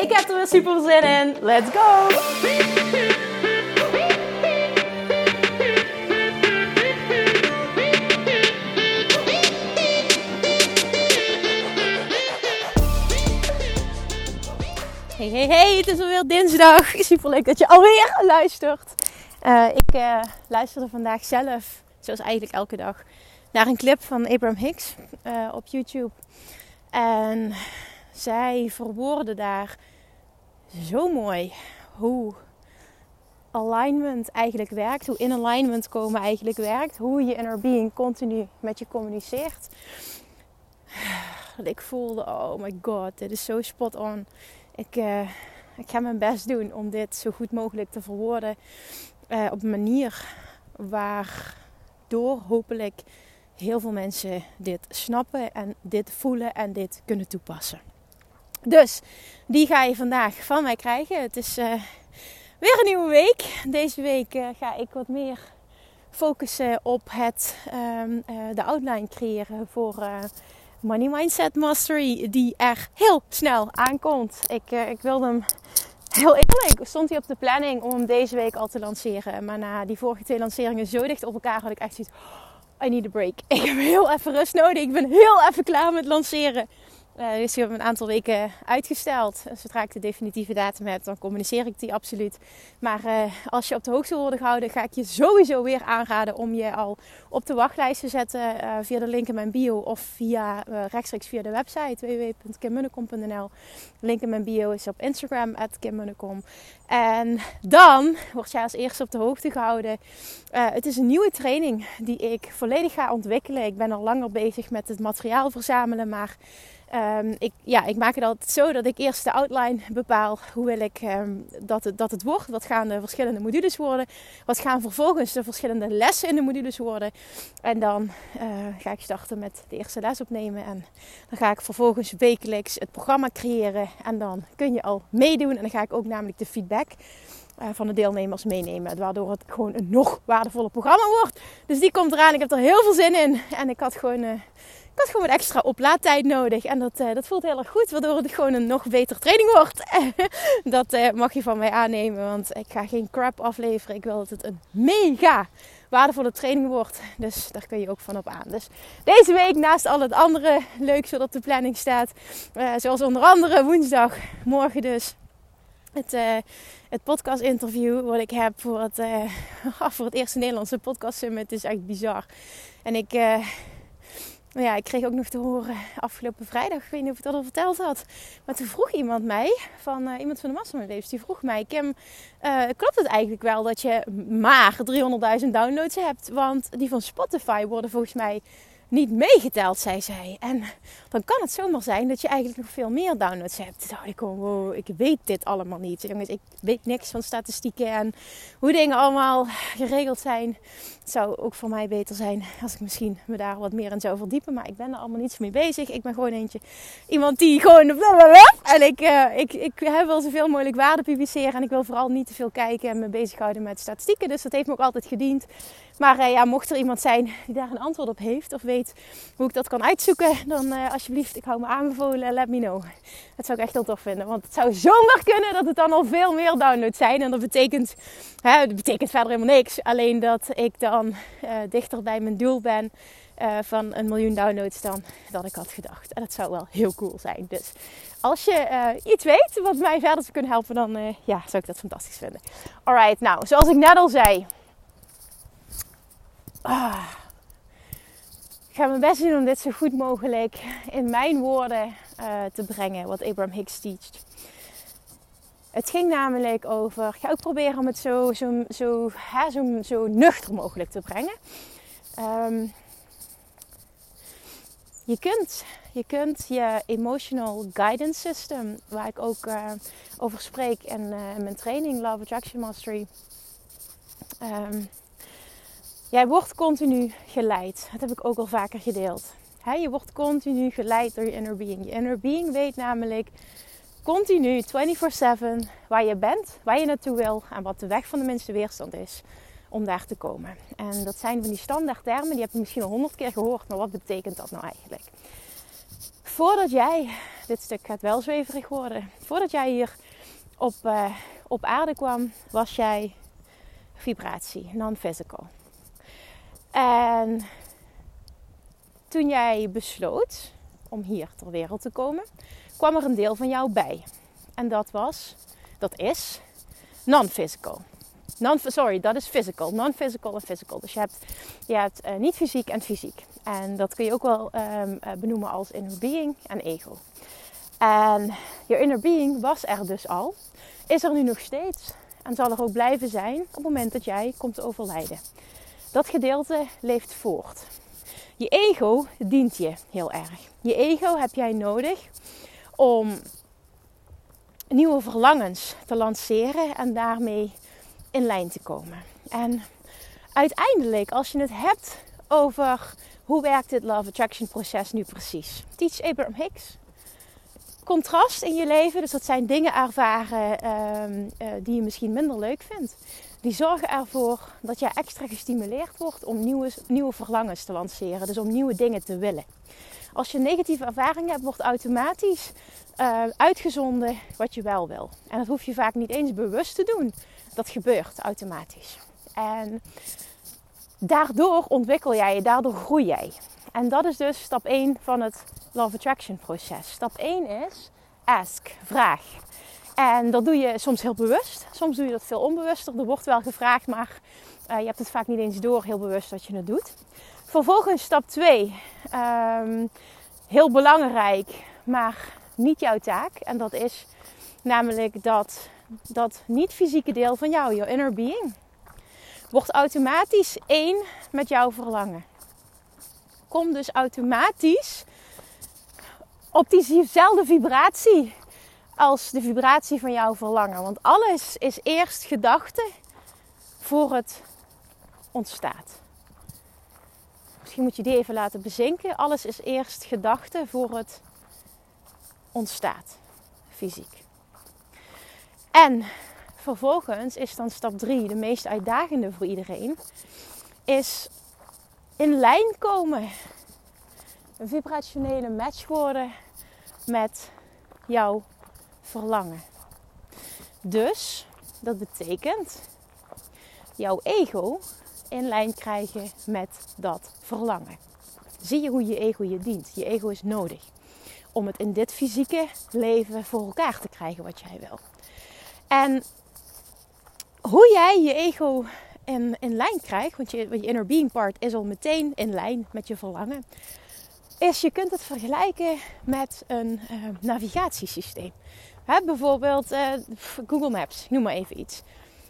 Ik heb er weer super zin in. Let's go! Hey, hey, hey, het is alweer dinsdag. Super leuk dat je alweer luistert. Uh, ik uh, luisterde vandaag zelf, zoals eigenlijk elke dag, naar een clip van Abraham Hicks uh, op YouTube. En zij verwoorden daar zo mooi hoe alignment eigenlijk werkt, hoe in alignment komen eigenlijk werkt, hoe je inner being continu met je communiceert. Ik voelde, oh my god, dit is zo spot on. Ik, uh, ik ga mijn best doen om dit zo goed mogelijk te verwoorden uh, op een manier waardoor hopelijk heel veel mensen dit snappen en dit voelen en dit kunnen toepassen. Dus die ga je vandaag van mij krijgen. Het is uh, weer een nieuwe week. Deze week uh, ga ik wat meer focussen op het, um, uh, de outline creëren voor Money Mindset Mastery, die er heel snel aankomt. Ik, ik wilde hem heel eerlijk, stond hij op de planning om hem deze week al te lanceren. Maar na die vorige twee lanceringen zo dicht op elkaar had ik echt zoiets. I need a break. Ik heb heel even rust nodig. Ik ben heel even klaar met lanceren. Uh, dus een aantal weken uitgesteld. Zodra ik de definitieve datum heb, dan communiceer ik die absoluut. Maar uh, als je op de hoogte wil worden gehouden, ga ik je sowieso weer aanraden om je al op de wachtlijst te zetten uh, via de link in mijn bio of via rechtstreeks via de website www.kimmunnekom.nl. Link in mijn bio is op Instagram @kimmunnekom. En dan word jij als eerste op de hoogte gehouden. het is een nieuwe training die ik volledig ga ontwikkelen. Ik ben al langer bezig met het materiaal verzamelen, maar Um, ik, ja, ik maak het altijd zo dat ik eerst de outline bepaal. Hoe wil ik um, dat, het, dat het wordt? Wat gaan de verschillende modules worden? Wat gaan vervolgens de verschillende lessen in de modules worden? En dan uh, ga ik starten met de eerste les opnemen. En dan ga ik vervolgens wekelijks het programma creëren. En dan kun je al meedoen. En dan ga ik ook namelijk de feedback uh, van de deelnemers meenemen. Waardoor het gewoon een nog waardevoller programma wordt. Dus die komt eraan. Ik heb er heel veel zin in. En ik had gewoon... Ik had gewoon extra oplaadtijd nodig. En dat, uh, dat voelt heel erg goed, waardoor het gewoon een nog betere training wordt. dat uh, mag je van mij aannemen, want ik ga geen crap afleveren. Ik wil dat het een mega waardevolle training wordt. Dus daar kun je ook van op aan. Dus deze week, naast al het andere leuks wat op de planning staat, uh, zoals onder andere woensdag, morgen dus. Het, het podcast interview wat ik heb voor het, voor het eerste Nederlandse podcast summit is echt bizar. En ik, ja, ik kreeg ook nog te horen afgelopen vrijdag, ik weet niet of ik dat al verteld had. Maar toen vroeg iemand mij, van uh, iemand van de Mastermind die vroeg mij... Kim, uh, klopt het eigenlijk wel dat je maar 300.000 downloads hebt? Want die van Spotify worden volgens mij niet meegeteld, zei zij. En dan kan het zomaar zijn dat je eigenlijk nog veel meer downloads hebt. Toen ik gewoon, wow, ik weet dit allemaal niet. Jongens, ik weet niks van statistieken en hoe dingen allemaal geregeld zijn. Het zou ook voor mij beter zijn als ik misschien me daar wat meer in zou verdiepen. Maar ik ben er allemaal niets mee bezig. Ik ben gewoon eentje, iemand die gewoon... En ik, uh, ik, ik heb wel zoveel mogelijk waarde publiceren. En ik wil vooral niet te veel kijken en me bezighouden met statistieken. Dus dat heeft me ook altijd gediend. Maar uh, ja, mocht er iemand zijn die daar een antwoord op heeft of weet hoe ik dat kan uitzoeken, dan uh, alsjeblieft, ik hou me aanbevolen, let me know. Dat zou ik echt heel tof vinden, want het zou zomaar kunnen dat het dan al veel meer downloads zijn. En dat betekent, hè, dat betekent verder helemaal niks. Alleen dat ik dan uh, dichter bij mijn doel ben van een miljoen downloads dan dat ik had gedacht. En dat zou wel heel cool zijn. Dus als je iets weet wat mij verder zou kunnen helpen, dan ja, zou ik dat fantastisch vinden. Alright, nou, zoals ik net al zei Ah. Ik ga mijn best doen om dit zo goed mogelijk in mijn woorden uh, te brengen, wat Abraham Hicks teacht. Het ging namelijk over, ik ga ook proberen om het zo, zo, zo, hè, zo, zo nuchter mogelijk te brengen. Um, je kunt, je kunt je emotional guidance system, waar ik ook uh, over spreek in, uh, mijn training Love Attraction Mastery. Um, jij wordt continu geleid. Dat heb ik ook al vaker gedeeld. Je wordt continu geleid door je inner being. Je inner being weet namelijk continu 24/7 waar je bent, waar je naartoe wil en wat de weg van de minste weerstand is om daar te komen. En dat zijn van die standaard termen, die heb je misschien al honderd keer gehoord, maar wat betekent dat nou eigenlijk? Voordat jij, dit stuk gaat wel zweverig worden, voordat jij hier op, uh, op aarde kwam, was jij vibratie, non-physical. En toen jij besloot om hier ter wereld te komen, kwam er een deel van jou bij. En dat was, dat is non-physical. Non, sorry, dat is physical. Non-physical en physical. Dus je hebt, uh, niet fysiek en fysiek. En dat kun je ook wel um, uh, benoemen als inner being en ego. En je inner being was er dus al. Is er nu nog steeds. En zal er ook blijven zijn op het moment dat jij komt overlijden. Dat gedeelte leeft voort. Je ego dient je heel erg. Je ego heb jij nodig om nieuwe verlangens te lanceren en daarmee in lijn te komen. En uiteindelijk, als je het hebt over hoe werkt dit Love Attraction proces nu precies? Teach Abraham Hicks. Contrast in je leven, dus dat zijn dingen ervaren ehm, eh, die je misschien minder leuk vindt. Die zorgen ervoor dat je extra gestimuleerd wordt om nieuwe, nieuwe verlangens te lanceren. Dus om nieuwe dingen te willen. Als je negatieve ervaring hebt, wordt automatisch uh, uitgezonden wat je wel wil. En dat hoef je vaak niet eens bewust te doen. Dat gebeurt automatisch. En daardoor ontwikkel jij je, daardoor groei jij. En dat is dus stap 1 van het Love Attraction proces. Stap 1 is ask, vraag. En dat doe je soms heel bewust, soms doe je dat veel onbewuster. Er wordt wel gevraagd, maar uh, je hebt het vaak niet eens door heel bewust dat je het doet. Vervolgens stap 2, um, ehm, heel belangrijk, maar niet jouw taak. En dat is namelijk dat dat niet-fysieke deel van jou, jouw inner being, wordt automatisch één met jouw verlangen. Kom dus automatisch op diezelfde vibratie als de vibratie van jouw verlangen. Want alles is eerst gedachte voor het ontstaat. Misschien moet je die even laten bezinken. Alles is eerst gedachte voor het ontstaat, fysiek. En vervolgens is dan stap 3, de meest uitdagende voor iedereen, is in lijn komen. Een vibrationele match worden met jouw verlangen. Dus dat betekent jouw ego in lijn krijgen met dat verlangen. Zie je hoe je ego je dient? Je ego is nodig om het in dit fysieke leven voor elkaar te krijgen wat jij wil. En hoe jij je ego in, in lijn krijgt, want je, je inner being part is al meteen in lijn met je verlangen, is je kunt het vergelijken met een uh, navigatiesysteem. Bijvoorbeeld uh, Google Maps, noem maar even iets.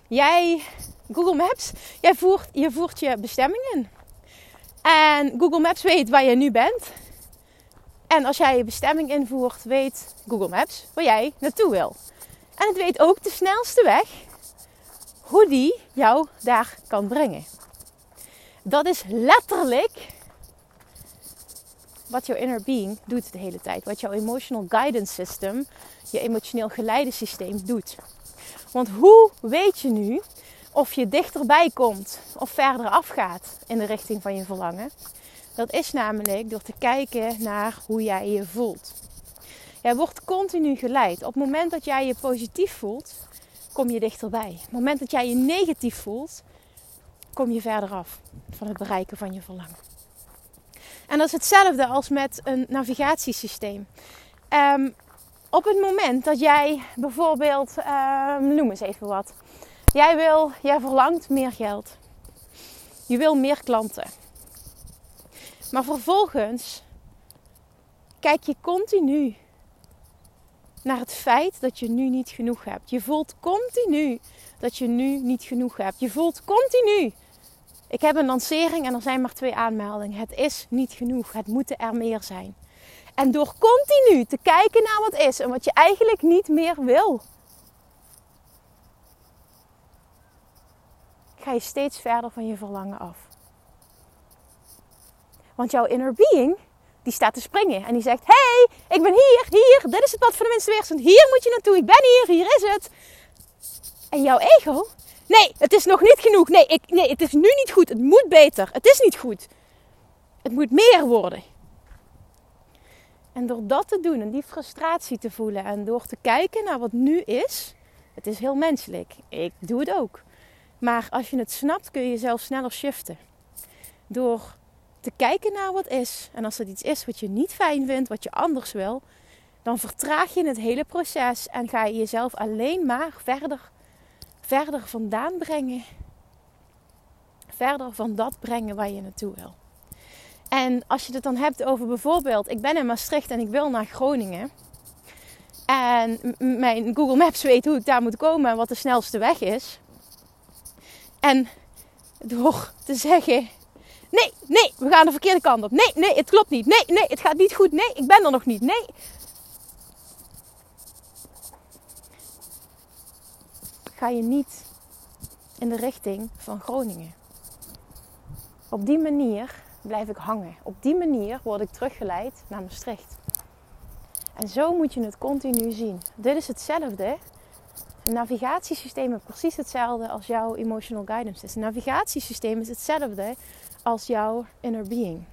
Jij, Google Maps, jij voert, je voert je bestemming in. En Google Maps weet waar je nu bent. En als jij je bestemming invoert, weet Google Maps waar jij naartoe wil. En het weet ook de snelste weg hoe die jou daar kan brengen. Dat is letterlijk wat jouw inner being doet de hele tijd. Wat jouw emotional guidance system, je emotioneel geleidensysteem doet. Want hoe weet je nu of je dichterbij komt of verder afgaat in de richting van je verlangen? Dat is namelijk door te kijken naar hoe jij je voelt. Jij wordt continu geleid. Op het moment dat jij je positief voelt, kom je dichterbij. Op het moment dat jij je negatief voelt, kom je verder af van het bereiken van je verlangen. En dat is hetzelfde als met een navigatiesysteem. Um, op het moment dat jij bijvoorbeeld, um, noem eens even wat. Jij wil, jij verlangt meer geld. Je wil meer klanten. Maar vervolgens kijk je continu naar het feit dat je nu niet genoeg hebt. Je voelt continu dat je nu niet genoeg hebt. Je voelt continu Ik heb een lancering en er zijn maar twee aanmeldingen. Het is niet genoeg. Het moeten er meer zijn. En door continu te kijken naar wat is en wat je eigenlijk niet meer wil, ga je steeds verder van je verlangen af. Want jouw inner being, die staat te springen en die zegt: hey, ik ben hier, hier, dit is het pad van de minste weerstand, hier moet je naartoe, ik ben hier, hier is het. En jouw ego, nee, het is nog niet genoeg, nee, ik, nee, het is nu niet goed, het moet beter, het is niet goed. Het moet meer worden. En door dat te doen en die frustratie te voelen en door te kijken naar wat nu is, het is heel menselijk. Ik doe het ook. Maar als je het snapt, kun je jezelf sneller shiften. Door te kijken naar wat is. En als het iets is wat je niet fijn vindt, wat je anders wil, dan vertraag je het hele proces en ga je jezelf alleen maar verder, verder vandaan brengen. Verder van dat brengen waar je naartoe wil. En als je het dan hebt over bijvoorbeeld, ik ben in Maastricht en ik wil naar Groningen. En mijn Google Maps weet hoe ik daar moet komen en wat de snelste weg is. En door te zeggen: Nee, nee, we gaan de verkeerde kant op. Nee, nee, het klopt niet. Nee, nee, het gaat niet goed. Nee, ik ben er nog niet. Nee. Ga je niet in de richting van Groningen. Op die manier blijf ik hangen. Op die manier word ik teruggeleid naar Maastricht. En zo moet je het continu zien. Dit is hetzelfde een navigatiesysteem is precies hetzelfde als jouw emotional guidance is. Een navigatiesysteem is hetzelfde als jouw inner being.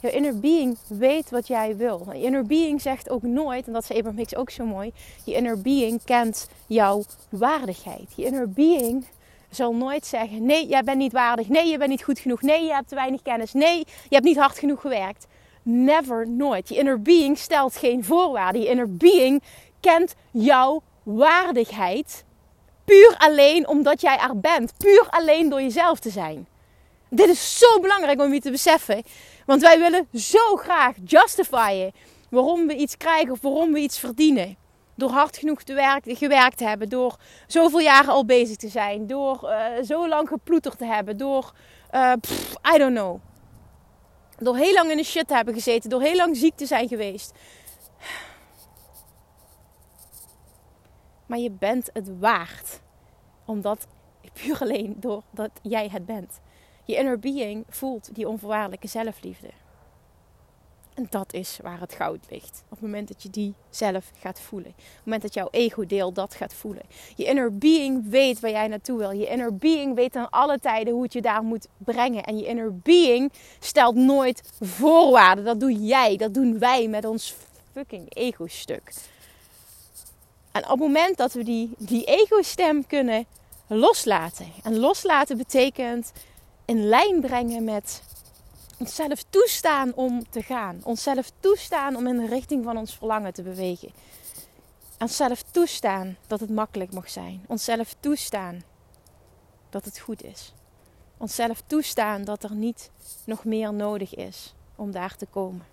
Jouw inner being weet wat jij wil. Je inner being zegt ook nooit, en dat zei Abraham Hicks ook zo mooi, je inner being kent jouw waardigheid. Je inner being zal nooit zeggen, nee, jij bent niet waardig, nee, je bent niet goed genoeg, nee, je hebt te weinig kennis, nee, je hebt niet hard genoeg gewerkt. Never, nooit. Je inner being stelt geen voorwaarden. Je inner being kent jouw waardigheid puur alleen omdat jij er bent. Puur alleen door jezelf te zijn. Dit is zo belangrijk om je te beseffen. Want wij willen zo graag justifyen waarom we iets krijgen of waarom we iets verdienen. Door hard genoeg te werk, gewerkt te hebben, door zoveel jaren al bezig te zijn, door uh, zo lang geploeterd te hebben, door, uh, I don't know. Door heel lang in de shit te hebben gezeten, door heel lang ziek te zijn geweest. Maar je bent het waard. Omdat puur alleen doordat jij het bent. Je inner being voelt die onvoorwaardelijke zelfliefde. En dat is waar het goud ligt. Op het moment dat je die zelf gaat voelen. Op het moment dat jouw ego-deel dat gaat voelen. Je inner being weet waar jij naartoe wil. Je inner being weet aan alle tijden hoe het je daar moet brengen. En je inner being stelt nooit voorwaarden. Dat doe jij. Dat doen wij met ons fucking ego-stuk. En op het moment dat we die, die ego-stem kunnen loslaten. En loslaten betekent in lijn brengen met onszelf toestaan om te gaan. Onszelf toestaan om in de richting van ons verlangen te bewegen. Onszelf toestaan dat het makkelijk mag zijn. Onszelf toestaan dat het goed is. Onszelf toestaan dat er niet nog meer nodig is om daar te komen.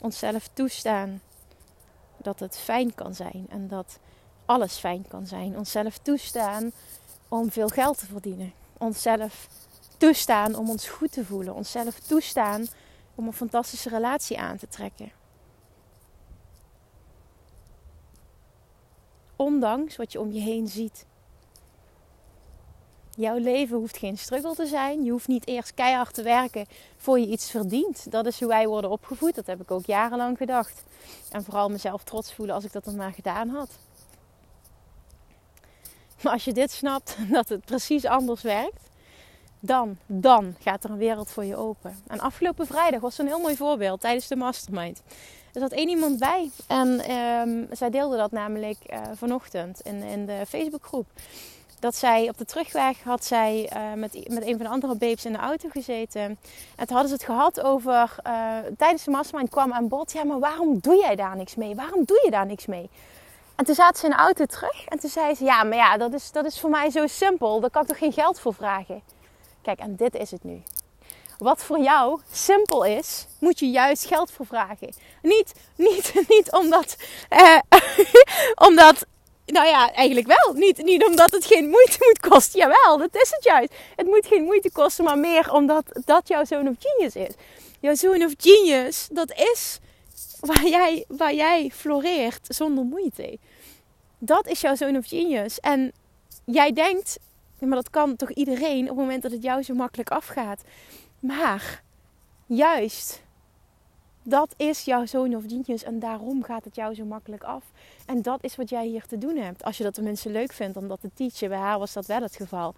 Onszelf toestaan dat het fijn kan zijn en dat alles fijn kan zijn. Onszelf toestaan om veel geld te verdienen. Onszelf toestaan om ons goed te voelen. Onszelf toestaan om een fantastische relatie aan te trekken. Ondanks wat je om je heen ziet. Jouw leven hoeft geen struggle te zijn. Je hoeft niet eerst keihard te werken voor je iets verdient. Dat is hoe wij worden opgevoed. Dat heb ik ook jarenlang gedacht. En vooral mezelf trots voelen als ik dat dan maar gedaan had. Maar als je dit snapt, dat het precies anders werkt, dan, dan gaat er een wereld voor je open. En afgelopen vrijdag was een heel mooi voorbeeld tijdens de mastermind. Er zat één iemand bij en um, zij deelde dat namelijk uh, vanochtend in, in de Facebookgroep dat zij op de terugweg had zij uh, met, met een van de andere babes in de auto gezeten. En toen hadden ze het gehad over, uh, tijdens de mastermind kwam aan bod, ja maar waarom doe jij daar niks mee? Waarom doe je daar niks mee? En toen zaten ze in de auto terug en toen zei ze, ja maar ja, dat is, dat is voor mij zo simpel, daar kan ik toch geen geld voor vragen? En dit is het nu. Wat voor jou simpel is, moet je juist geld voor vragen. Niet, niet, niet omdat, eh, omdat nou ja, eigenlijk wel. Niet, niet omdat het geen moeite moet kosten. Jawel, dat is het juist. Het moet geen moeite kosten, maar meer omdat dat jouw zoon of genius is. Jouw zoon of genius, dat is waar jij, waar jij floreert zonder moeite. Dat is jouw zoon of genius. En jij denkt, maar dat kan toch iedereen op het moment dat het jou zo makkelijk afgaat. Maar juist dat is jouw zoon of genius en daarom gaat het jou zo makkelijk af. En dat is wat jij hier te doen hebt. Als je dat de mensen leuk vindt om dat te teachen. Bij haar was dat wel het geval.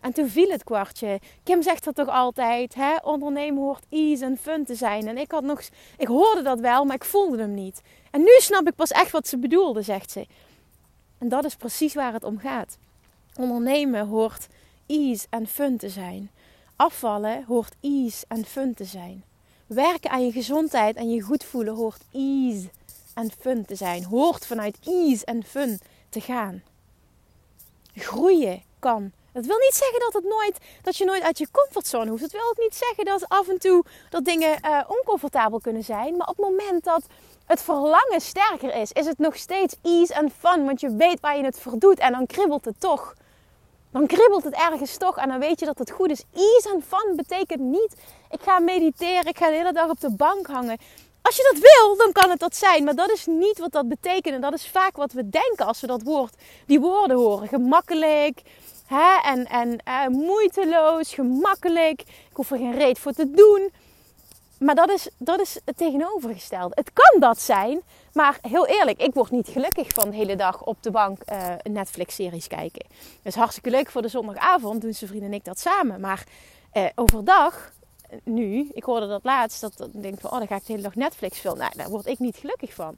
En toen viel het kwartje. Kim zegt dat toch altijd. Hè? Ondernemen hoort ease en fun te zijn. En ik had nog... Ik hoorde dat wel, maar ik voelde hem niet. En nu snap ik pas echt wat ze bedoelde, zegt ze. En dat is precies waar het om gaat. Ondernemen hoort ease en fun te zijn. Afvallen hoort ease en fun te zijn. Werken aan je gezondheid en je goed voelen hoort ease en fun te zijn. Hoort vanuit ease en fun te gaan. Groeien kan. Dat wil niet zeggen dat, het nooit, dat je nooit uit je comfortzone hoeft. Dat wil ook niet zeggen dat af en toe dat dingen uh, oncomfortabel kunnen zijn. Maar op het moment dat het verlangen sterker is, is het nog steeds ease en fun. Want je weet waar je het voor doet en dan kribbelt het toch dan kribbelt het ergens toch en dan weet je dat het goed is. Ease fun betekent niet, ik ga mediteren, ik ga de hele dag op de bank hangen. Als je dat wil, dan kan het dat zijn. Maar dat is niet wat dat betekent. En dat is vaak wat we denken als we dat woord, die woorden horen. Gemakkelijk hè? en, en uh, moeiteloos, gemakkelijk. Ik hoef er geen reet voor te doen. Maar dat is, dat is het tegenovergestelde. Het kan dat zijn, maar heel eerlijk, ik word niet gelukkig van de hele dag op de bank uh, Netflix-series kijken. Dat is hartstikke leuk voor de zondagavond, doen zijn vrienden en ik dat samen. Maar uh, overdag, nu, ik hoorde dat laatst, dat ik denk van, oh, dan ga ik de hele dag Netflix filmen. Nou, daar word ik niet gelukkig van.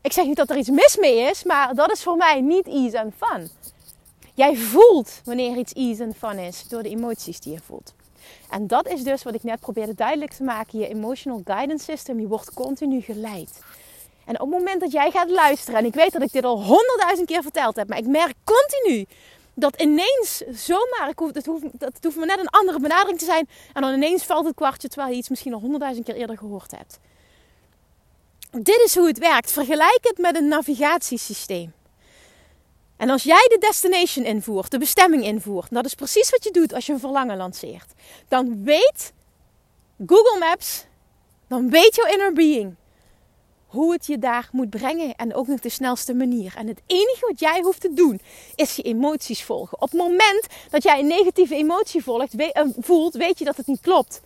Ik zeg niet dat er iets mis mee is, maar dat is voor mij niet ease and fun. Jij voelt wanneer iets ease and fun is door de emoties die je voelt. En dat is dus wat ik net probeerde duidelijk te maken. Je emotional guidance system, je wordt continu geleid. En op het moment dat jij gaat luisteren, en ik weet dat ik dit al honderdduizend keer verteld heb, maar ik merk continu dat ineens zomaar, ik hoef, het, hoeft, het hoeft maar net een andere benadering te zijn, en dan ineens valt het kwartje terwijl je iets misschien al honderdduizend keer eerder gehoord hebt. Dit is hoe het werkt. Vergelijk het met een navigatiesysteem. En als jij de destination invoert, de bestemming invoert, dat is precies wat je doet als je een verlangen lanceert, dan weet Google Maps, dan weet jouw inner being hoe het je daar moet brengen en ook nog de snelste manier. En het enige wat jij hoeft te doen is je emoties volgen. Op het moment dat jij een negatieve emotie volgt, eh, voelt, weet je dat het niet klopt.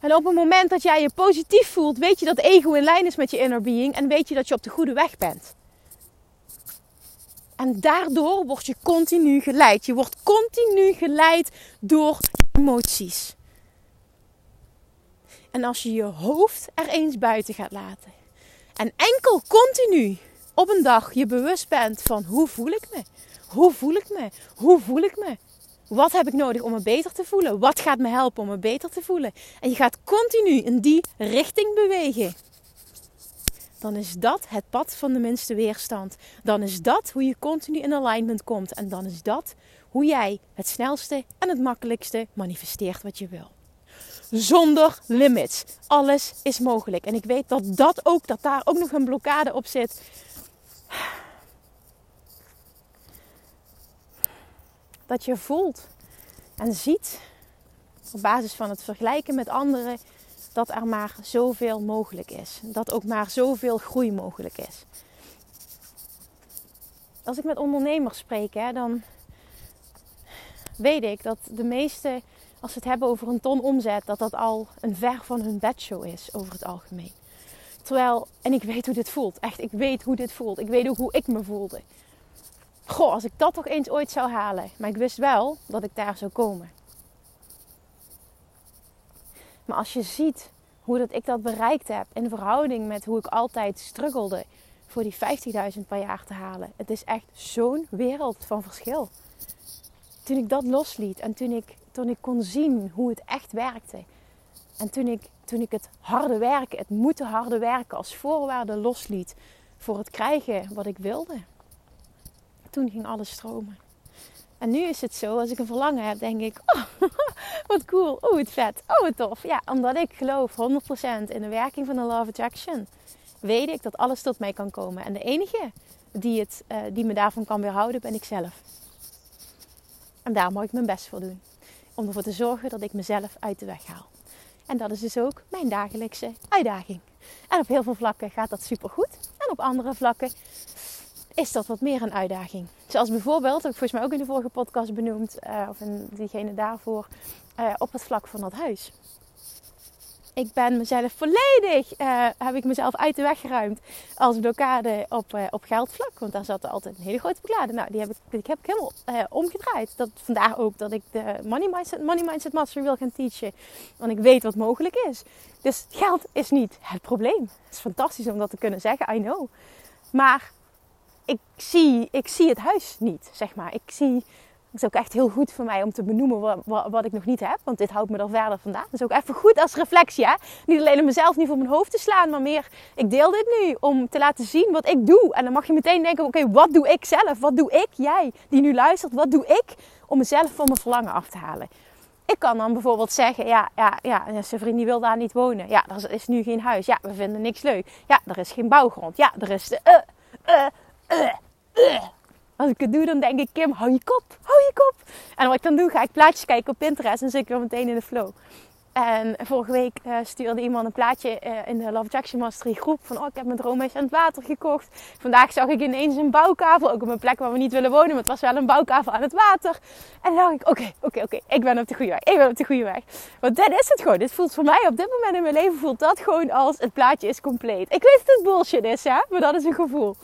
En op het moment dat jij je positief voelt, weet je dat ego in lijn is met je inner being en weet je dat je op de goede weg bent. En daardoor word je continu geleid. Je wordt continu geleid door emoties. En als je je hoofd er eens buiten gaat laten. En enkel continu op een dag je bewust bent van hoe voel ik me? Hoe voel ik me? Hoe voel ik me? Wat heb ik nodig om me beter te voelen? Wat gaat me helpen om me beter te voelen? En je gaat continu in die richting bewegen dan is dat het pad van de minste weerstand. Dan is dat hoe je continu in alignment komt. En dan is dat hoe jij het snelste en het makkelijkste manifesteert wat je wil. Zonder limits. Alles is mogelijk. En ik weet dat, dat, ook, dat daar ook nog een blokkade op zit. Dat je voelt en ziet op basis van het vergelijken met anderen dat er maar zoveel mogelijk is. Dat ook maar zoveel groei mogelijk is. Als ik met ondernemers spreek, hè, dan weet ik dat de meeste, als ze het hebben over een ton omzet, dat dat al een ver van hun bedshow is over het algemeen. Terwijl, en ik weet hoe dit voelt. Echt, ik weet hoe dit voelt. Ik weet ook hoe ik me voelde. Goh, als ik dat toch eens ooit zou halen. Maar ik wist wel dat ik daar zou komen. Maar als je ziet hoe dat ik dat bereikt heb in verhouding met hoe ik altijd struggelde voor die 50.000 per jaar te halen. Het is echt zo'n wereld van verschil. Toen ik dat losliet en toen ik, toen ik kon zien hoe het echt werkte. En toen ik, toen ik het harde werken, het moeten harde werken als voorwaarde losliet voor het krijgen wat ik wilde. Toen ging alles stromen. En nu is het zo, als ik een verlangen heb, denk ik, oh, wat cool, oh wat vet, oh wat tof. Ja, omdat ik geloof 100% in de werking van de Law of Attraction, weet ik dat alles tot mij kan komen. En de enige die, het, uh, die me daarvan kan weerhouden, ben ik zelf. En daar mag ik mijn best voor doen. Om ervoor te zorgen dat ik mezelf uit de weg haal. En dat is dus ook mijn dagelijkse uitdaging. En op heel veel vlakken gaat dat supergoed. En op andere vlakken is dat wat meer een uitdaging. Zoals bijvoorbeeld, heb ik volgens mij ook in de vorige podcast benoemd, uh, of in diegene daarvoor, uh, op het vlak van dat huis. Ik ben mezelf volledig, uh, heb ik mezelf uit de weg geruimd als blokkade op, op geldvlak. Want daar zat altijd een hele grote blokkade. Nou, die heb ik, heb helemaal omgedraaid. Dat, vandaar ook dat ik de Money Mindset, Money Mindset Master wil gaan teachen. Want ik weet wat mogelijk is. Dus geld is niet het probleem. Het is fantastisch om dat te kunnen zeggen, I know. Maar ik zie, ik zie het huis niet, zeg maar. Ik zie, het is ook echt heel goed voor mij om te benoemen wat, ik nog niet heb. Want dit houdt me er verder vandaan. Is ook even goed als reflectie. Hè? Niet alleen om mezelf niet voor mijn hoofd te slaan, maar meer, ik deel dit nu om te laten zien wat ik doe. En dan mag je meteen denken, oké, wat doe ik zelf? Wat doe ik, jij die nu luistert, wat doe ik om mezelf van mijn verlangen af te halen? Ik kan dan bijvoorbeeld zeggen, ja, ja, ja, zijn vriend die wil daar niet wonen. Ja, er is nu geen huis. Ja, we vinden niks leuk. Ja, er is geen bouwgrond. Ja, er is... Uh, uh, als ik het doe, dan denk ik, Kim, hou je kop, hou je kop. En wat ik dan doe, ga ik plaatjes kijken op Pinterest en zit ik weer meteen in de flow. En vorige week uh, stuurde iemand een plaatje uh, in de Love Jackson Mastery groep van oh, ik heb mijn droomhuis aan het water gekocht. Vandaag zag ik ineens een bouwkavel, ook op een plek waar we niet willen wonen, maar het was wel een bouwkavel aan het water. En dan dacht ik, oké, oké, oké, ik ben op de goede weg, ik ben op de goede weg. Want dit is het gewoon, dit voelt voor mij op dit moment in mijn leven voelt dat gewoon als het plaatje is compleet. Ik weet dat het bullshit is, hè, maar dat is een gevoel.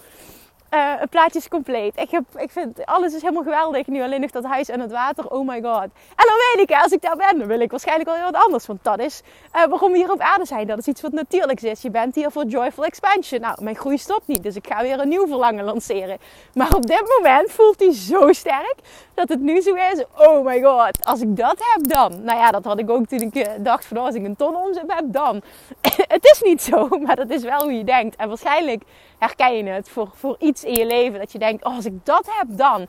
Uh, het plaatje is compleet. Ik, heb, ik vind alles is helemaal geweldig. Nu alleen nog dat huis en het water. Oh my god. En dan weet ik, als ik daar ben, dan wil ik waarschijnlijk wel heel wat anders. Want dat is uh, waarom we hier op aarde zijn. Dat is iets wat natuurlijks is. Je bent hier voor joyful expansion. Nou, mijn groei stopt niet. Dus ik ga weer een nieuw verlangen lanceren. Maar op dit moment voelt hij zo sterk dat het nu zo is. Oh my god. Als ik dat heb dan. Nou ja, dat had ik ook toen ik eh, dacht van oh, als ik een ton omzet heb dan. het is niet zo, maar dat is wel hoe je denkt. En waarschijnlijk herken je het voor, voor iets in je leven. Dat je denkt, oh, als ik dat heb dan.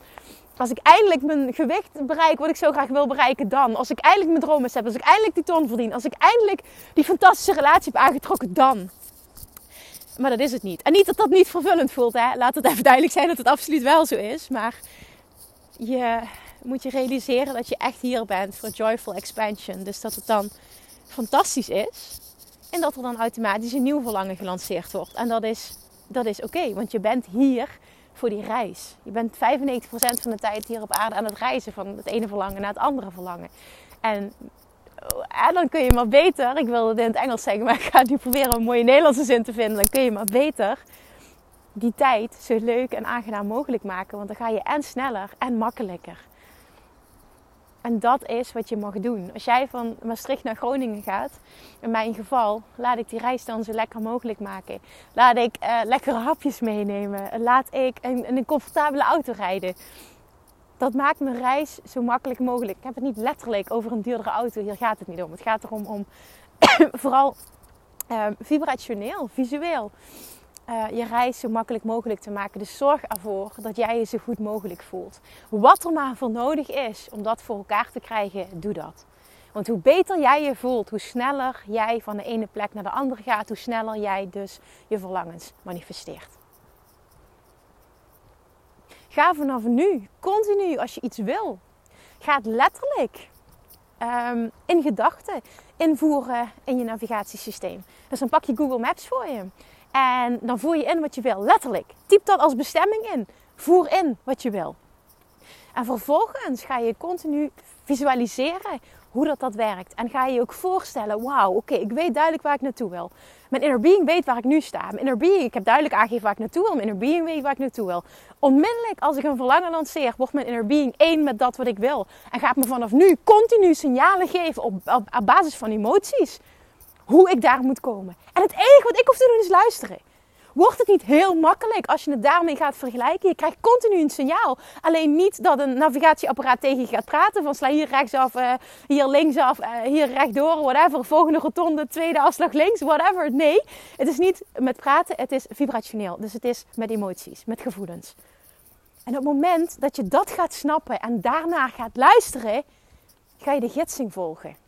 Als ik eindelijk mijn gewicht bereik wat ik zo graag wil bereiken dan. Als ik eindelijk mijn dromen heb. Als ik eindelijk die ton verdien. Als ik eindelijk die fantastische relatie heb aangetrokken dan. Maar dat is het niet. En niet dat dat niet vervullend voelt. Hè? Laat het even duidelijk zijn dat het absoluut wel zo is. Maar je moet je realiseren dat je echt hier bent voor joyful expansion. Dus dat het dan fantastisch is. En dat er dan automatisch een nieuw verlangen gelanceerd wordt. En dat is dat is oké, want je bent hier voor die reis. Je bent 95% van de tijd hier op aarde aan het reizen van het ene verlangen naar het andere verlangen. En, en dan kun je maar beter, ik wilde het in het Engels zeggen, maar ik ga nu proberen een mooie Nederlandse zin te vinden. Dan kun je maar beter die tijd zo leuk en aangenaam mogelijk maken. Want dan ga je en sneller en makkelijker. En dat is wat je mag doen. Als jij van Maastricht naar Groningen gaat, in mijn geval, laat ik die reis dan zo lekker mogelijk maken. Laat ik uh, lekkere hapjes meenemen. Laat ik in, een comfortabele auto rijden. Dat maakt mijn reis zo makkelijk mogelijk. Ik heb het niet letterlijk over een duurdere auto. Hier gaat het niet om. Het gaat erom om vooral uh, vibrationeel, visueel uh, je reis zo makkelijk mogelijk te maken. Dus zorg ervoor dat jij je zo goed mogelijk voelt. Wat er maar voor nodig is om dat voor elkaar te krijgen, doe dat. Want hoe beter jij je voelt, hoe sneller jij van de ene plek naar de andere gaat, hoe sneller jij dus je verlangens manifesteert. Ga vanaf nu, continu, als je iets wil, ga letterlijk um, in gedachten invoeren in je navigatiesysteem. Dus dan pak je Google Maps voor je. En dan voer je in wat je wil, letterlijk. Typ dat als bestemming in. Voer in wat je wil. En vervolgens ga je continu visualiseren hoe dat, dat werkt. En ga je je ook voorstellen, wauw, oké, ik weet duidelijk waar ik naartoe wil. Mijn inner being weet waar ik nu sta. Mijn inner being, ik heb duidelijk aangegeven waar ik naartoe wil. Mijn inner being weet waar ik naartoe wil. Onmiddellijk als ik een verlangen lanceer, wordt mijn inner being één met dat wat ik wil. En gaat me vanaf nu continu signalen geven op, op, op basis van emoties hoe ik daar moet komen. En het enige wat ik hoef te doen is luisteren. Wordt het niet heel makkelijk als je het daarmee gaat vergelijken? Je krijgt continu een signaal. Alleen niet dat een navigatieapparaat tegen je gaat praten. Van sla hier rechtsaf, uh, hier linksaf, uh, hier rechtdoor, whatever. Volgende rotonde, tweede afslag links, whatever. Nee, het is niet met praten, het is vibrationeel. Dus het is met emoties, met gevoelens. En op het moment dat je dat gaat snappen en daarna gaat luisteren, ga je de gidsing volgen.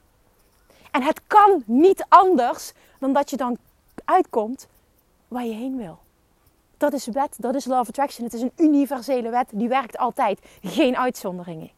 En het kan niet anders dan dat je dan uitkomt waar je heen wil. Dat is wet, dat is Law of Attraction. Het is een universele wet, die werkt altijd. Geen uitzonderingen.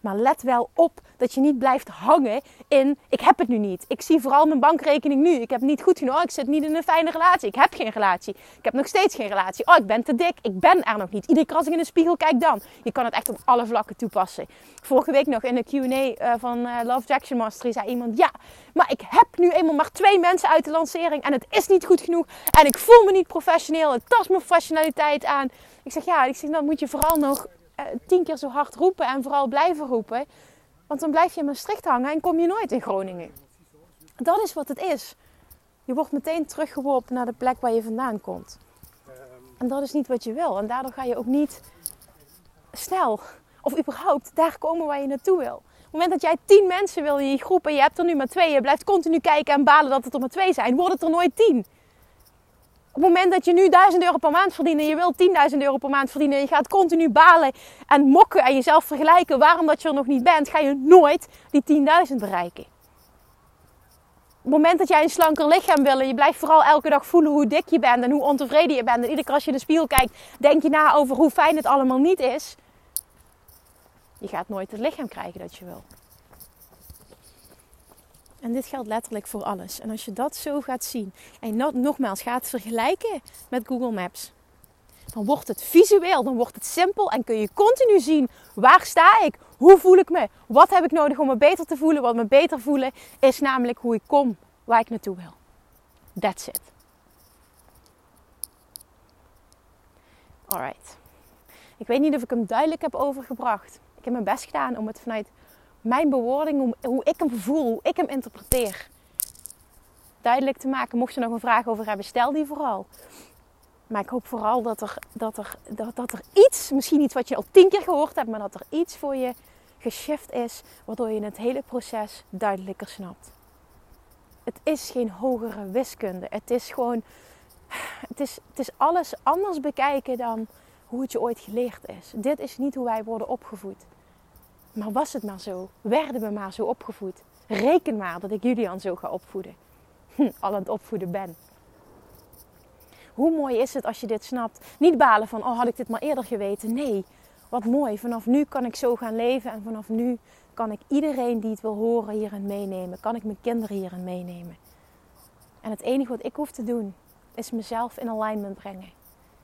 Maar let wel op dat je niet blijft hangen in ik heb het nu niet. Ik zie vooral mijn bankrekening nu. Ik heb niet goed genoeg. Oh, ik zit niet in een fijne relatie. Ik heb geen relatie. Ik heb nog steeds geen relatie. Oh, ik ben te dik. Ik ben er nog niet. Iedere keer als ik in de spiegel kijk dan. Je kan het echt op alle vlakken toepassen. Vorige week nog in de Q&A eh, van uh, Love Jackson Mastery zei iemand... Ja, maar ik heb nu eenmaal maar twee mensen uit de lancering. En het is niet goed genoeg. En ik voel me niet professioneel. Het tast mijn professionaliteit aan. Ik zeg ja, ik zeg, dan moet je vooral nog eh, tien keer zo hard roepen en vooral blijven roepen. Want dan blijf je in Maastricht hangen en kom je nooit in Groningen. Dat is wat het is. Je wordt meteen teruggeworpen naar de plek waar je vandaan komt. En dat is niet wat je wil. En daardoor ga je ook niet snel of überhaupt daar komen waar je naartoe wil. Op het moment dat jij tien mensen wil in je groep en je hebt er nu maar twee, je blijft continu kijken en balen dat het er maar twee zijn, wordt het er nooit tien. Op het moment dat je nu 1000 euro per maand verdient en je wilt 10.000 euro per maand verdienen en je gaat continu balen en mokken en jezelf vergelijken waarom dat je er nog niet bent, ga je nooit die 10.000 bereiken. Op het moment dat jij een slanker lichaam wil en je blijft vooral elke dag voelen hoe dik je bent en hoe ontevreden je bent en iedere keer als je in de spiegel kijkt, denk je na over hoe fijn het allemaal niet is. Je gaat nooit het lichaam krijgen dat je wil. En dit geldt letterlijk voor alles. En als je dat zo gaat zien en nogmaals gaat vergelijken met Google Maps, dan wordt het visueel, dan wordt het simpel en kun je continu zien waar sta ik, hoe voel ik me, wat heb ik nodig om me beter te voelen. Wat me beter voelen is namelijk hoe ik kom, waar ik naartoe wil. That's it. Alright. Ik weet niet of ik hem duidelijk heb overgebracht. Ik heb mijn best gedaan om het vanuit mijn bewoording, hoe ik hem voel, hoe ik hem interpreteer, duidelijk te maken. Mocht je nog een vraag over hebben, stel die vooral. Maar ik hoop vooral dat er, dat er, dat, dat er iets, misschien iets wat je al tien keer gehoord hebt, maar dat er iets voor je geshift is, waardoor je het hele proces duidelijker snapt. Het is geen hogere wiskunde. Het is gewoon, het is, het is alles anders bekijken dan hoe het je ooit geleerd is. Dit is niet hoe wij worden opgevoed. Maar was het maar zo? Werden we maar zo opgevoed? Reken maar dat ik Julian zo ga opvoeden. Hm, al aan het opvoeden ben. Hoe mooi is het als je dit snapt? Niet balen van, oh had ik dit maar eerder geweten. Nee, wat mooi. Vanaf nu kan ik zo gaan leven. En vanaf nu kan ik iedereen die het wil horen hierin meenemen. Kan ik mijn kinderen hierin meenemen. En het enige wat ik hoef te doen, is mezelf in alignment brengen.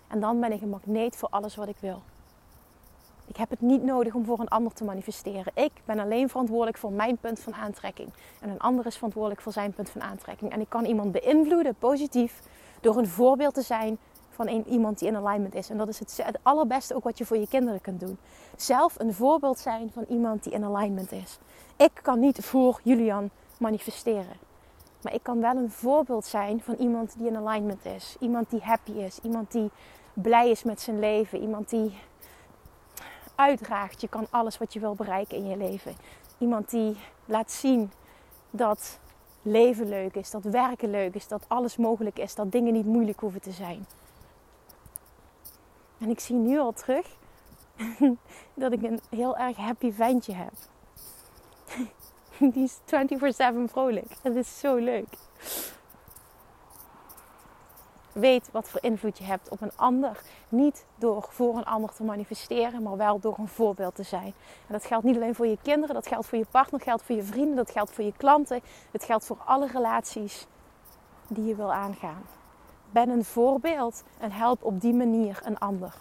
En dan ben ik een magneet voor alles wat ik wil. Ik heb het niet nodig om voor een ander te manifesteren. Ik ben alleen verantwoordelijk voor mijn punt van aantrekking. En een ander is verantwoordelijk voor zijn punt van aantrekking. En ik kan iemand beïnvloeden, positief, door een voorbeeld te zijn van iemand die in alignment is. En dat is het, het allerbeste ook wat je voor je kinderen kunt doen. Zelf een voorbeeld zijn van iemand die in alignment is. Ik kan niet voor Julian manifesteren. Maar ik kan wel een voorbeeld zijn van iemand die in alignment is. Iemand die happy is. Iemand die blij is met zijn leven. Iemand die uitdraagt. Je kan alles wat je wil bereiken in je leven. Iemand die laat zien dat leven leuk is, dat werken leuk is, dat alles mogelijk is, dat dingen niet moeilijk hoeven te zijn. En ik zie nu al terug dat ik een heel erg happy ventje heb. Die is 24/7 vrolijk. Dat is zo leuk weet wat voor invloed je hebt op een ander. Niet door voor een ander te manifesteren, maar wel door een voorbeeld te zijn. En dat geldt niet alleen voor je kinderen, dat geldt voor je partner, geldt voor je vrienden, dat geldt voor je klanten. Het geldt voor alle relaties die je wil aangaan. Ben een voorbeeld en help op die manier een ander.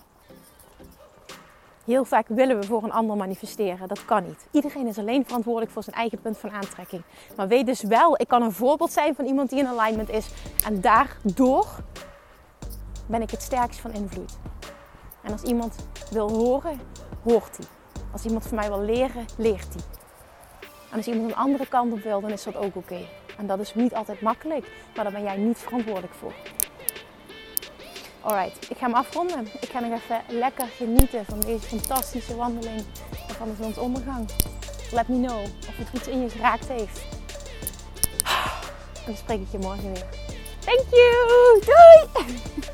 Heel vaak willen we voor een ander manifesteren. Dat kan niet. Iedereen is alleen verantwoordelijk voor zijn eigen punt van aantrekking. Maar weet dus wel, ik kan een voorbeeld zijn van iemand die in alignment is. En daardoor ben ik het sterkst van invloed. En als iemand wil horen, hoort hij. Als iemand van mij wil leren, leert hij. En als iemand een andere kant op wil, dan is dat ook oké. En dat is niet altijd makkelijk, maar daar ben jij niet verantwoordelijk voor. Alright, ik ga hem afronden. Ik ga nog even lekker genieten van deze fantastische wandeling en van de zonsondergang. Let me know of het iets in je geraakt heeft. En dan spreek ik je morgen weer. Thank you! Doei!